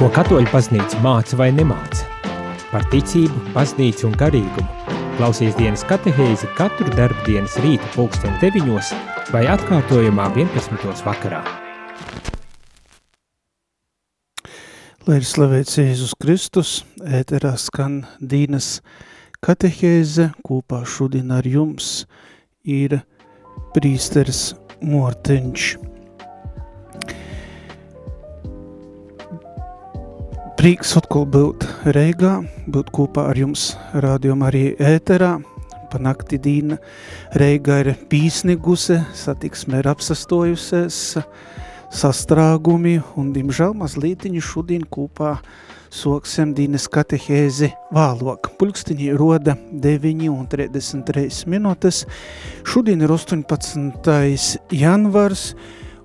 Ko katoļu baznīca māca vai nemāca? Par ticību, baznīcu un garīgumu. Klausies dienas katehēzi katru darbu dienas rīta pulksten 9 vai atkārtojumā 11. vakarā. Lai ir slavēts Jēzus Kristus, ēterā skan Dīnas katehēze, kopā šodien ar jums ir prīsteris Morteņš. Prieks atkal būt Reigā, būt kopā ar jums rādījumā arī ēterā. Pa nakti dīna Reigā ir pīsniguse, satiksme ir apsastojusies, sastrāgumi un, dimžēl, mazlītiņi šodien kopā soksim dīnes katehēzi vālok. Pulkstiņi roda 9 un 33 minūtes. Šodien ir 18. janvars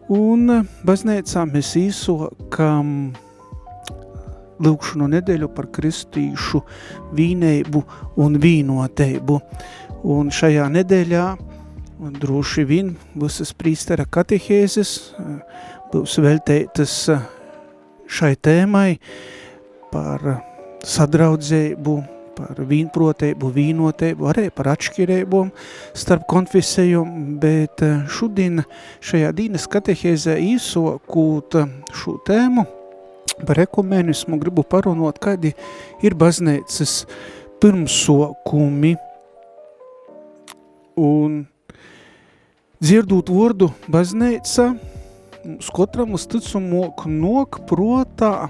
un baznīcā mēs īsokam lūkšanu nedēļu par kristīšu vīneibu un vīnoteibu. Un šajā nedēļā droši vien visas prīstera katehēzes būs veltētas šai tēmai par sadraudzēbu, par vīnproteibu, vīnoteibu, arī par atšķirībām starp konfesējum, bet šodien šajā dīnes katehēzē īsokūt šo tēmu – par ekumenismu gribu parunot, kādi ir baznīcas pirmsokumi un dzirdot vārdu baznīca, mums katram uz ticu mok nok protā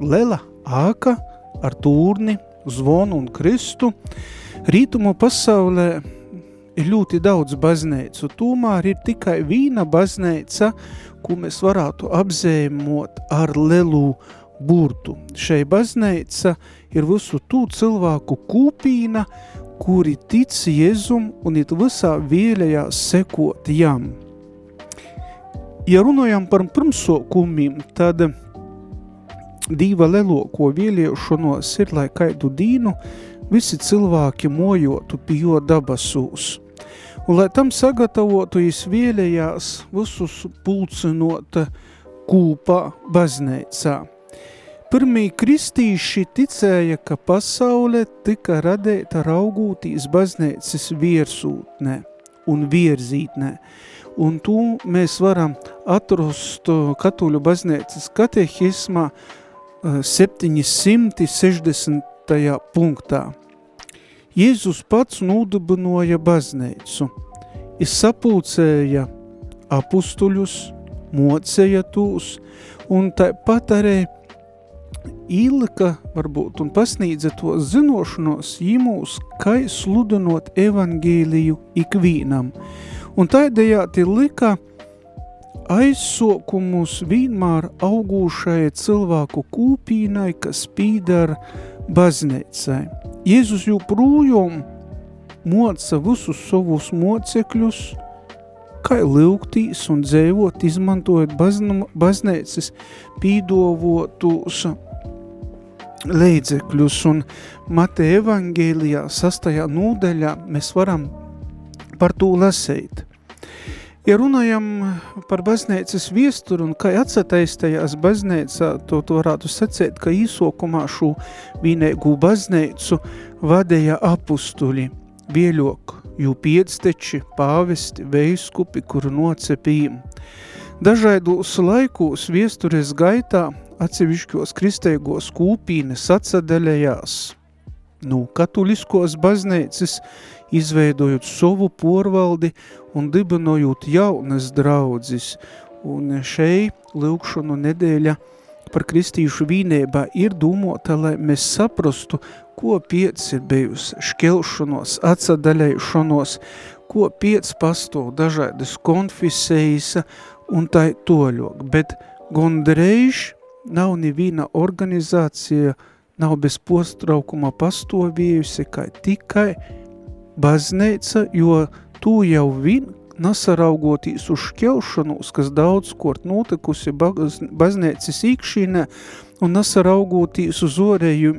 lela āka ar tūrni, zvonu un kristu. Rītumu pasaulē ir ļoti daudz baznīcu, tomēr ir tikai vīna baznīca, ko mēs varētu apzīmot ar lielu burtu. Šai baznīca ir visu tū cilvēku kūpīna, kuri tic Jēzum un it visā vēlējās sekot jam. Ja runājam par pirmsokumiem, tad dīva lieloko vēlēšanos ir, lai kaidu dīnu visi cilvēki mojotu pie jo dabasūs. Un, lai tam sagatavotu, es vēlējās visus pulcinot kūpā baznīcā. Pirmie kristīši ticēja, ka pasaule tika radēta raugūtīs baznīcas viersūtnē un vierzītnē. Un to mēs varam atrast katoļu baznīcas katehismā 760. Eh, punktā. Jēzus pats nudibinoja baznīcu, izsapulcēja apustuļus, mocēja tūs, un tāpat arī ilika, varbūt, un pasniedza to zinošanos jīmūs, kā sludinot evangēliju ikvīnam. Un tādējādi lika aizsokumus vienmēr augūšai cilvēku kūpīnai, kas pīdara baznīcai. Jēzus joprojām moca visus savus mocekļus, kā lūgtīs un dzēvot, izmantojot baznīcas pīdovotus līdzekļus. Un Mateja evangēlijā sastajā nūdeļā mēs varam par to lasīt. Ja runājam par baznīcas viesturu un kā atsataistajās baznīcā, to, to varētu sacēt, ka īsokumā šo vīnēgu baznīcu vadēja apustuļi, vieļok, jū piecteči, pāvesti, veiskupi, kuru nocepījum. Dažaidos laikos viestures gaitā atsevišķos kristēgos kūpīnes atsadaļējās. Nu, katuliskos baznīcas izveidojot savu porvaldi un dibinojot jaunas draudzes. Un šeit lūkšanu nedēļa par kristīšu vīnībā ir domota, lai mēs saprastu, ko piec ir bijusi škelšanos, atsadaļēšanos, ko piec pastāv dažādas konfisējas un tai toļok. Bet gondreiz nav neviena organizācija, nav bez postraukuma pastāvējusi, kā tikai bazneica, jo tu jau vien nasaraugoties uz šķelšanos, kas daudz kort notikusi bazneicis īkšīnē, un nasaraugoties uz orēju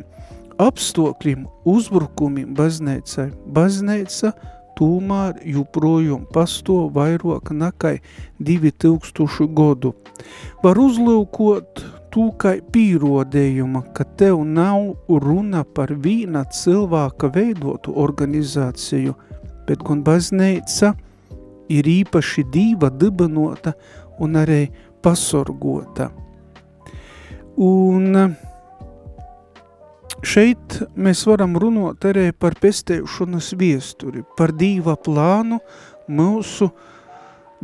apstokļiem, uzbrukumiem baznēcai. Baznēca tūmār joprojām pasto vairāk nekai 2000 godu. Var uzlūkot tū kā pīrodējuma, ka tev nav runa par vīna cilvēka veidotu organizāciju, bet gan bazneica ir īpaši dīva dibanota un arī pasorgota. Un šeit mēs varam runāt arī par pestēšanas viesturi, par dīva plānu mūsu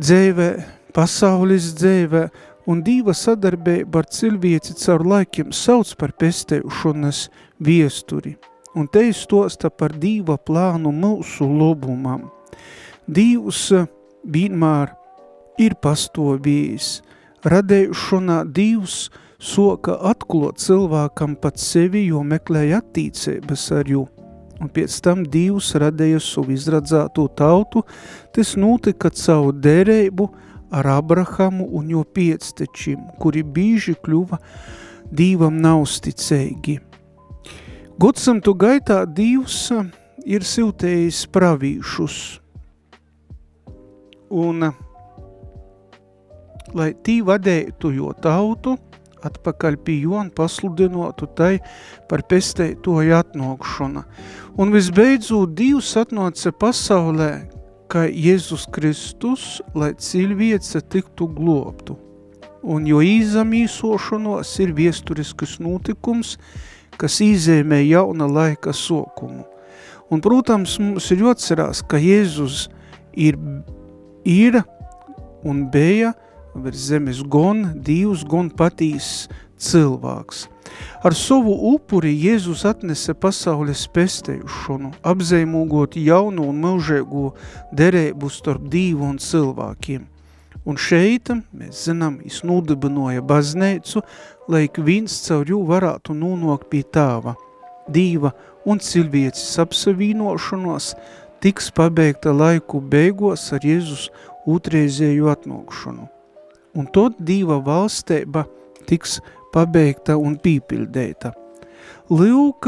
dzēvē, pasaules dzēvē, un dīva sadarbība ar cilvēci caur laikiem sauc par pestēšanas viesturi. Un te izstosta par dīva plānu mūsu lobumam. Dīvs vienmēr ir pastovījis, radēšanā Dīvs soka atklot cilvēkam pat sevi, jo meklēja attīcības ar jū. Un pēc tam Dievs radēja savu izradzāto tautu, tas notika caur derēbu ar Abrahamu un jo piectečim, kuri bīži kļuva Dīvam nausticēgi. Godsamtu gaitā Dievs ir siltējis pravīšus, un lai tī vadētu jo tautu, atpakaļ pie Jona pasludinotu tai par pestētoju atnokšanu. Un visbeidzot, Dievs atnoca pasaulē, ka Jēzus Kristus, lai cilvēce tiktu globtu. Un jo īzamīsošanos ir viesturiskas notikums, kas izēmē jauna laika sokumu. Un, protams, mums ir jāatcerās, ka Jēzus ir, ir un bija virs zemes gon, Dievs gon patīs cilvēks. Ar savu upuri Jēzus atnesa pasaules pestējušanu, apzeimūgot jaunu un mūžēgo derēbu starp Dievu un cilvēkiem. Un šeit, mēs zinām, es nudibinoja bazneicu, lai viens caur jū varētu nonākt pie tāva. Dīva un cilvēcis apsavīnošanos tiks pabeigta laiku beigos ar Jēzus utreizēju atnākšanu un tad Dieva valstība tiks pabeigta un pīpildēta. Lūk,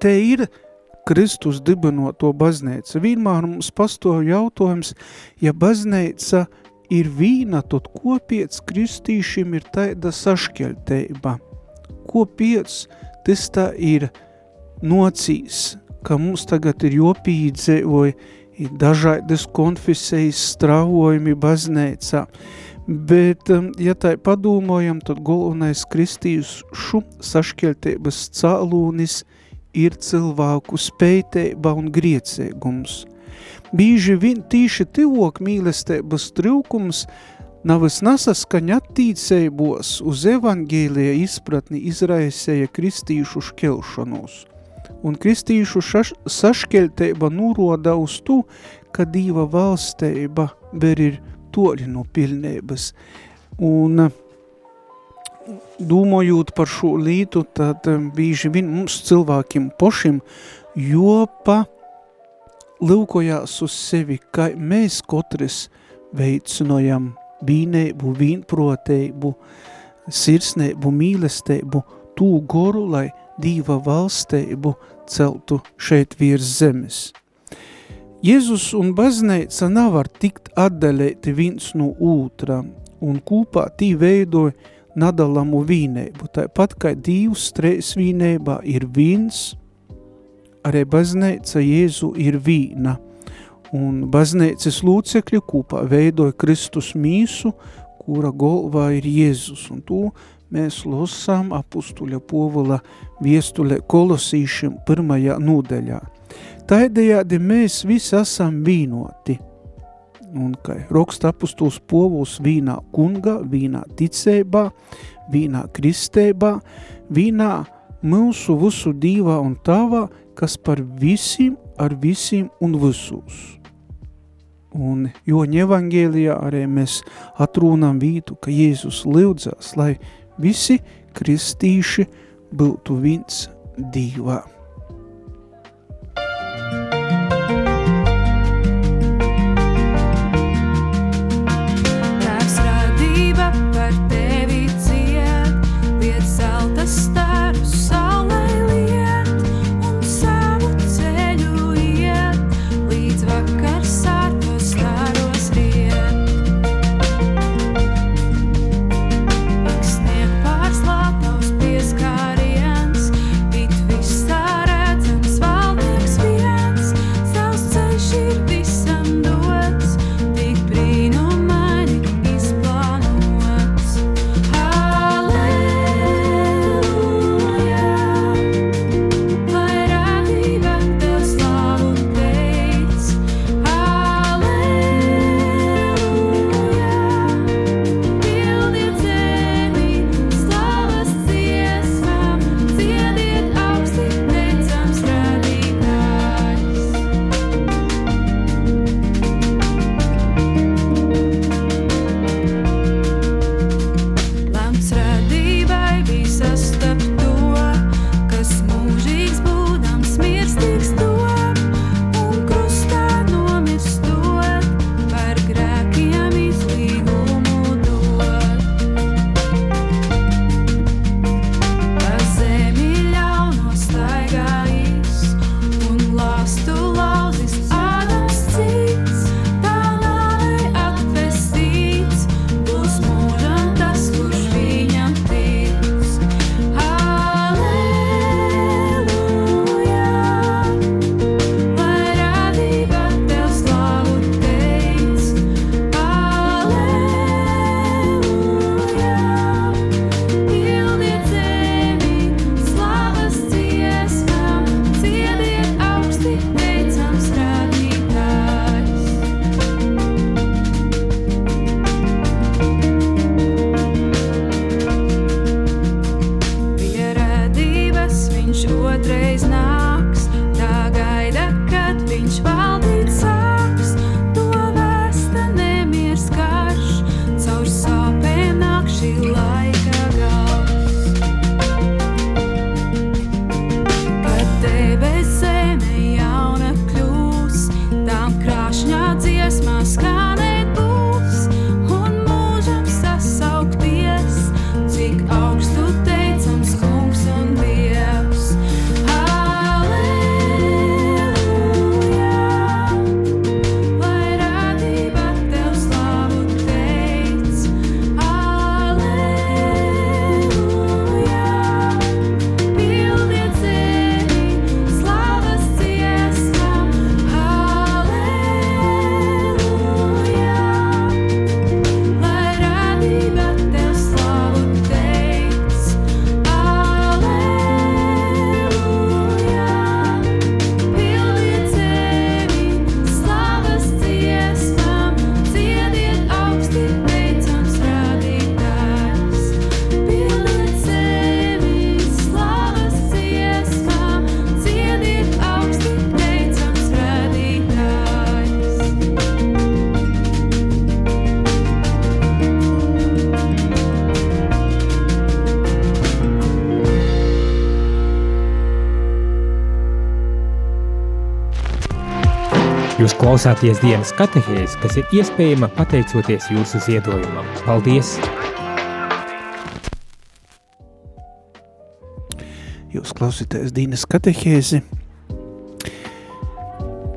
te ir Kristus dibinoto bazneica. Vienmēr mums pastāv jautājums, ja bazneica ir vīna, tad kopiec kristīšiem ir taida sašķelteiba. Kopiec tas tā ir nocīs, ka mums tagad ir jopīdzēvoja dažādas konfesijas strāvojumi baznēcā, bet, um, ja tā padomājam, tad galvenais kristīšu sašķeltības cālūnis ir cilvēku spējteiba un griecēgums. Bīži vien tīši tivok mīlestības trūkums navas nasaskaņa attīceibos uz evangēlija izpratni izraisēja kristīšu škelšanos – un kristīšu šaš, saškeļteiba nūroda uz to, ka Dīva valsteiba ber ir toļi no pilnības. Un domājot par šo lītu, tad bīži vien mums cilvēkiem pošim jopa lūkojās uz sevi, ka mēs katrs veicinojam vīneibu, vīnproteibu, sirsneibu, mīlesteibu, tū goru, lai Dīva valsteibu celtu šeit virs zemes. Jēzus un bazneica nevar tikt atdaļēti viens no otra, un kūpā tī veidoja nadalamu vīneibu. Tāpat kā divs treis vīneibā ir vīns, arī bazneica Jēzu ir vīna. Un bazneicis lūcekļi kūpā veidoja Kristus mīsu, kura golvā ir Jēzus. Un to mēs lasām apustuļa povula viestulē kolosīšiem pirmajā nūdeļā. Taidējādi mēs visi esam vīnoti. Un kā raksta apustuls povuls vīnā kunga, vīnā ticībā, vīnā kristībā, vīnā mūsu visu dīvā un tāvā, kas par visiem, ar visiem un visus. Un Joņa evangēlijā arī mēs atrūnam vītu, ka Jēzus lūdzās, lai visi kristīši būtu viens dīvā. Klausāties dienas katehēzi, kas ir iespējama pateicoties jūsu ziedojumam. Paldies! Jūs klausīties dienas katehēzi.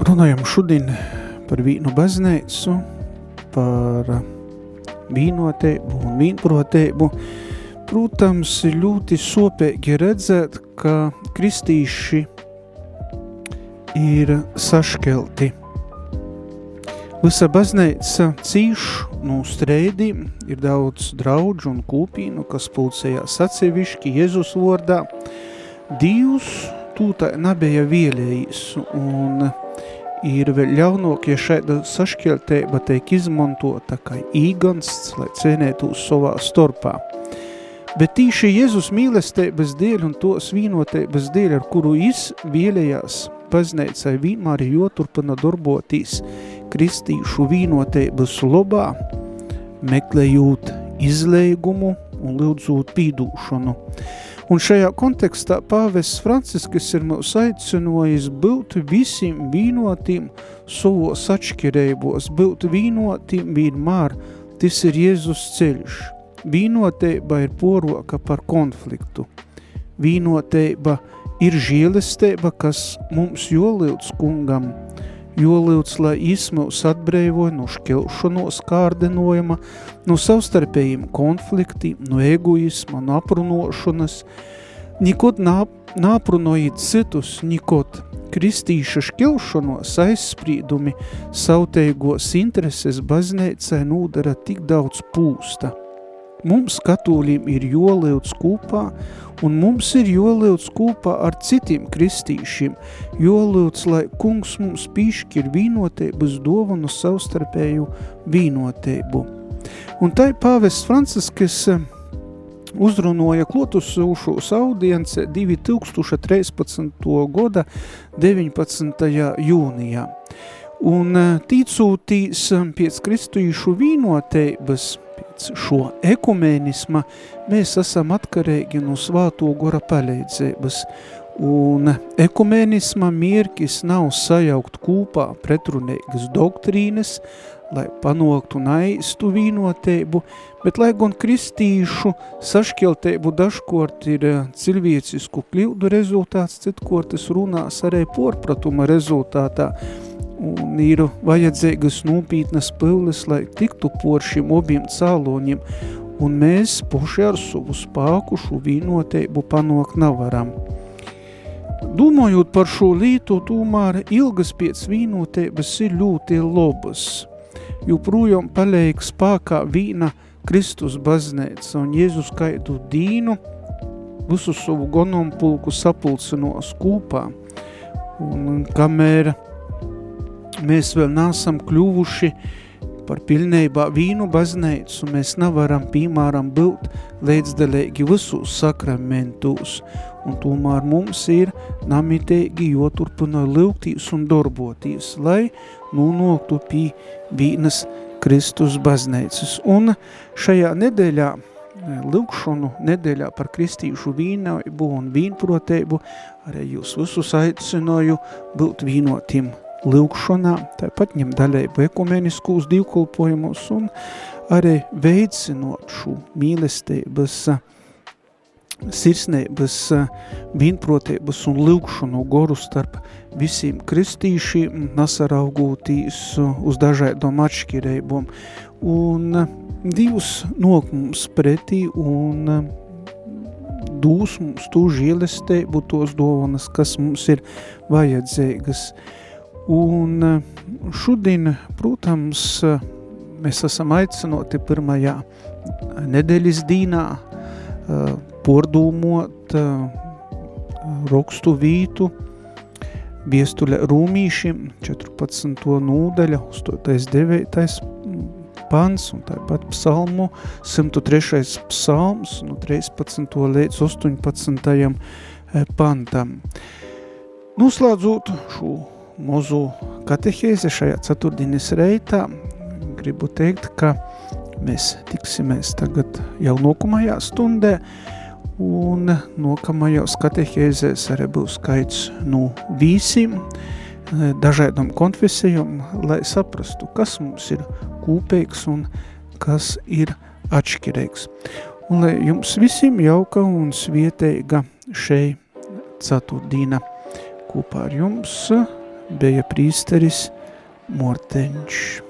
Runājam šodien par vīnu baznīcu, par vīnotību un vīnprotību. Protams, ir ļoti sopīgi redzēt, ka kristīši ir saškelti. Visa baznīca cīš no streidīm, ir daudz draudžu un kūpīnu, kas pulcējās atsevišķi Jēzus vārdā. Dievs tūtā nebija vielējis un ir vēl ļaunāk, ja šāda sašķeltība tiek izmantota kā īgansts, lai cienētos savā starpā. Bet tīši Jēzus mīlestības dēļ un tos vīnotības dēļ, ar kuru es vielējās baznīcai vienmēr joturpina darboties kristīšu vīnotības lobā, meklējot izlēgumu un lūdzot pīdūšanu. Un šajā kontekstā pāvests Franciskas ir mūs aicinojis būt visiem vīnotīm savos atšķirībos, būt vīnotīm vienmēr, tas ir Jēzus ceļš. Vīnotība ir poroka par konfliktu. Vīnotība ir žēlistība, kas mums jolīdz kungam – jolūdz, lai izsmūs atbrīvoja no šķelšanos kārdinojuma, no savstarpējiem konfliktiem, no egoisma, no aprunošanas. Nikot nāp, nāprunojiet citus, nikot kristīša šķelšanos aizsprīdumi sauteigos intereses baznīcai nūdara tik daudz pūsta. Mums katūļiem ir jolīdz kopā un mums ir jolūdz kopā ar citiem kristīšiem, jolūdz, lai kungs mums pīšķir vīnotības dovanu savstarpēju vīnotību. Un tai pāvests Franciskas eh, uzrunoja klotusūšos audience 2013. gada 19. jūnijā. Un eh, ticūtīs eh, pēc kristīšu vīnotības – pēc šo ekumēnisma mēs esam atkarīgi no svāto gora palīdzības, un ekumēnisma mierkis nav sajaukt kūpā pretrunīgas doktrīnes, lai panoktu un aizstu vīnoteibu, bet lai gan kristīšu sašķelteibu dažkort ir cilvēcisku kļūdu rezultāts, citkortis runās arī porpratuma rezultātā, un ir vajadzīgas nopietnas pīles, lai tiktu por šiem obiem cāloņiem, un mēs poši ar savu spāku šo vīnotību panākt nevaram. Domājot par šo lītu, tomēr ilgas pēc vīnotības ir ļoti lobas, jo projām paliek spākā vīna Kristus baznēca un Jēzus kaidu dīnu visu savu gonompulku sapulcinos kūpā, un kamēr mēs vēl nesam kļuvuši par pilnībā vīnu bazneicu, mēs nevaram, piemēram, būt līdzdalīgi visus sakramentus, un tomēr mums ir namitēgi joturpina lūgtīs un darboties, lai nonoktu pie vīnas Kristus bazneicis. Un šajā nedēļā, lūkšanu nedēļā par kristīšu vīnaibu un vīnproteibu, arī jūs visus aicināju būt vīnotim lūkšanā, tāpat ņem daļēbu ekumeniskūs divkulpojumus un arī veicinot šo mīlestības, sirsnības, vienprotības un lūkšanu goru starp visiem kristīšiem, nasaraugūtīs uz dažādom atšķirībom. Un divus nok mums pretī un dūs mums tū žēlestību tos dovanas, kas mums ir vajadzīgas. Un eh, šodien, protams, eh, mēs esam aicinoti pirmajā nedēļas dīnā eh, pordūmot rokstu vītu viestuļa rūmīšiem 14. nūdaļa, 8. pants un tāpat psalmu 103. psalms no 13. līdz 18. pantam. Noslēdzot šo mūsu katehēze šajā ceturtdienas reitā. Gribu teikt, ka mēs tiksimies tagad jau nokamajā stundē, un nokamajos katehēzēs arī būs skaits no vīsim. dažādām konfesijām, lai saprastu, kas mums ir kūpīgs un kas ir atšķirīgs. Un lai jums visiem jauka un svieteiga šeit ceturtdīna kopā ar jums bija prīsteris Morteņš.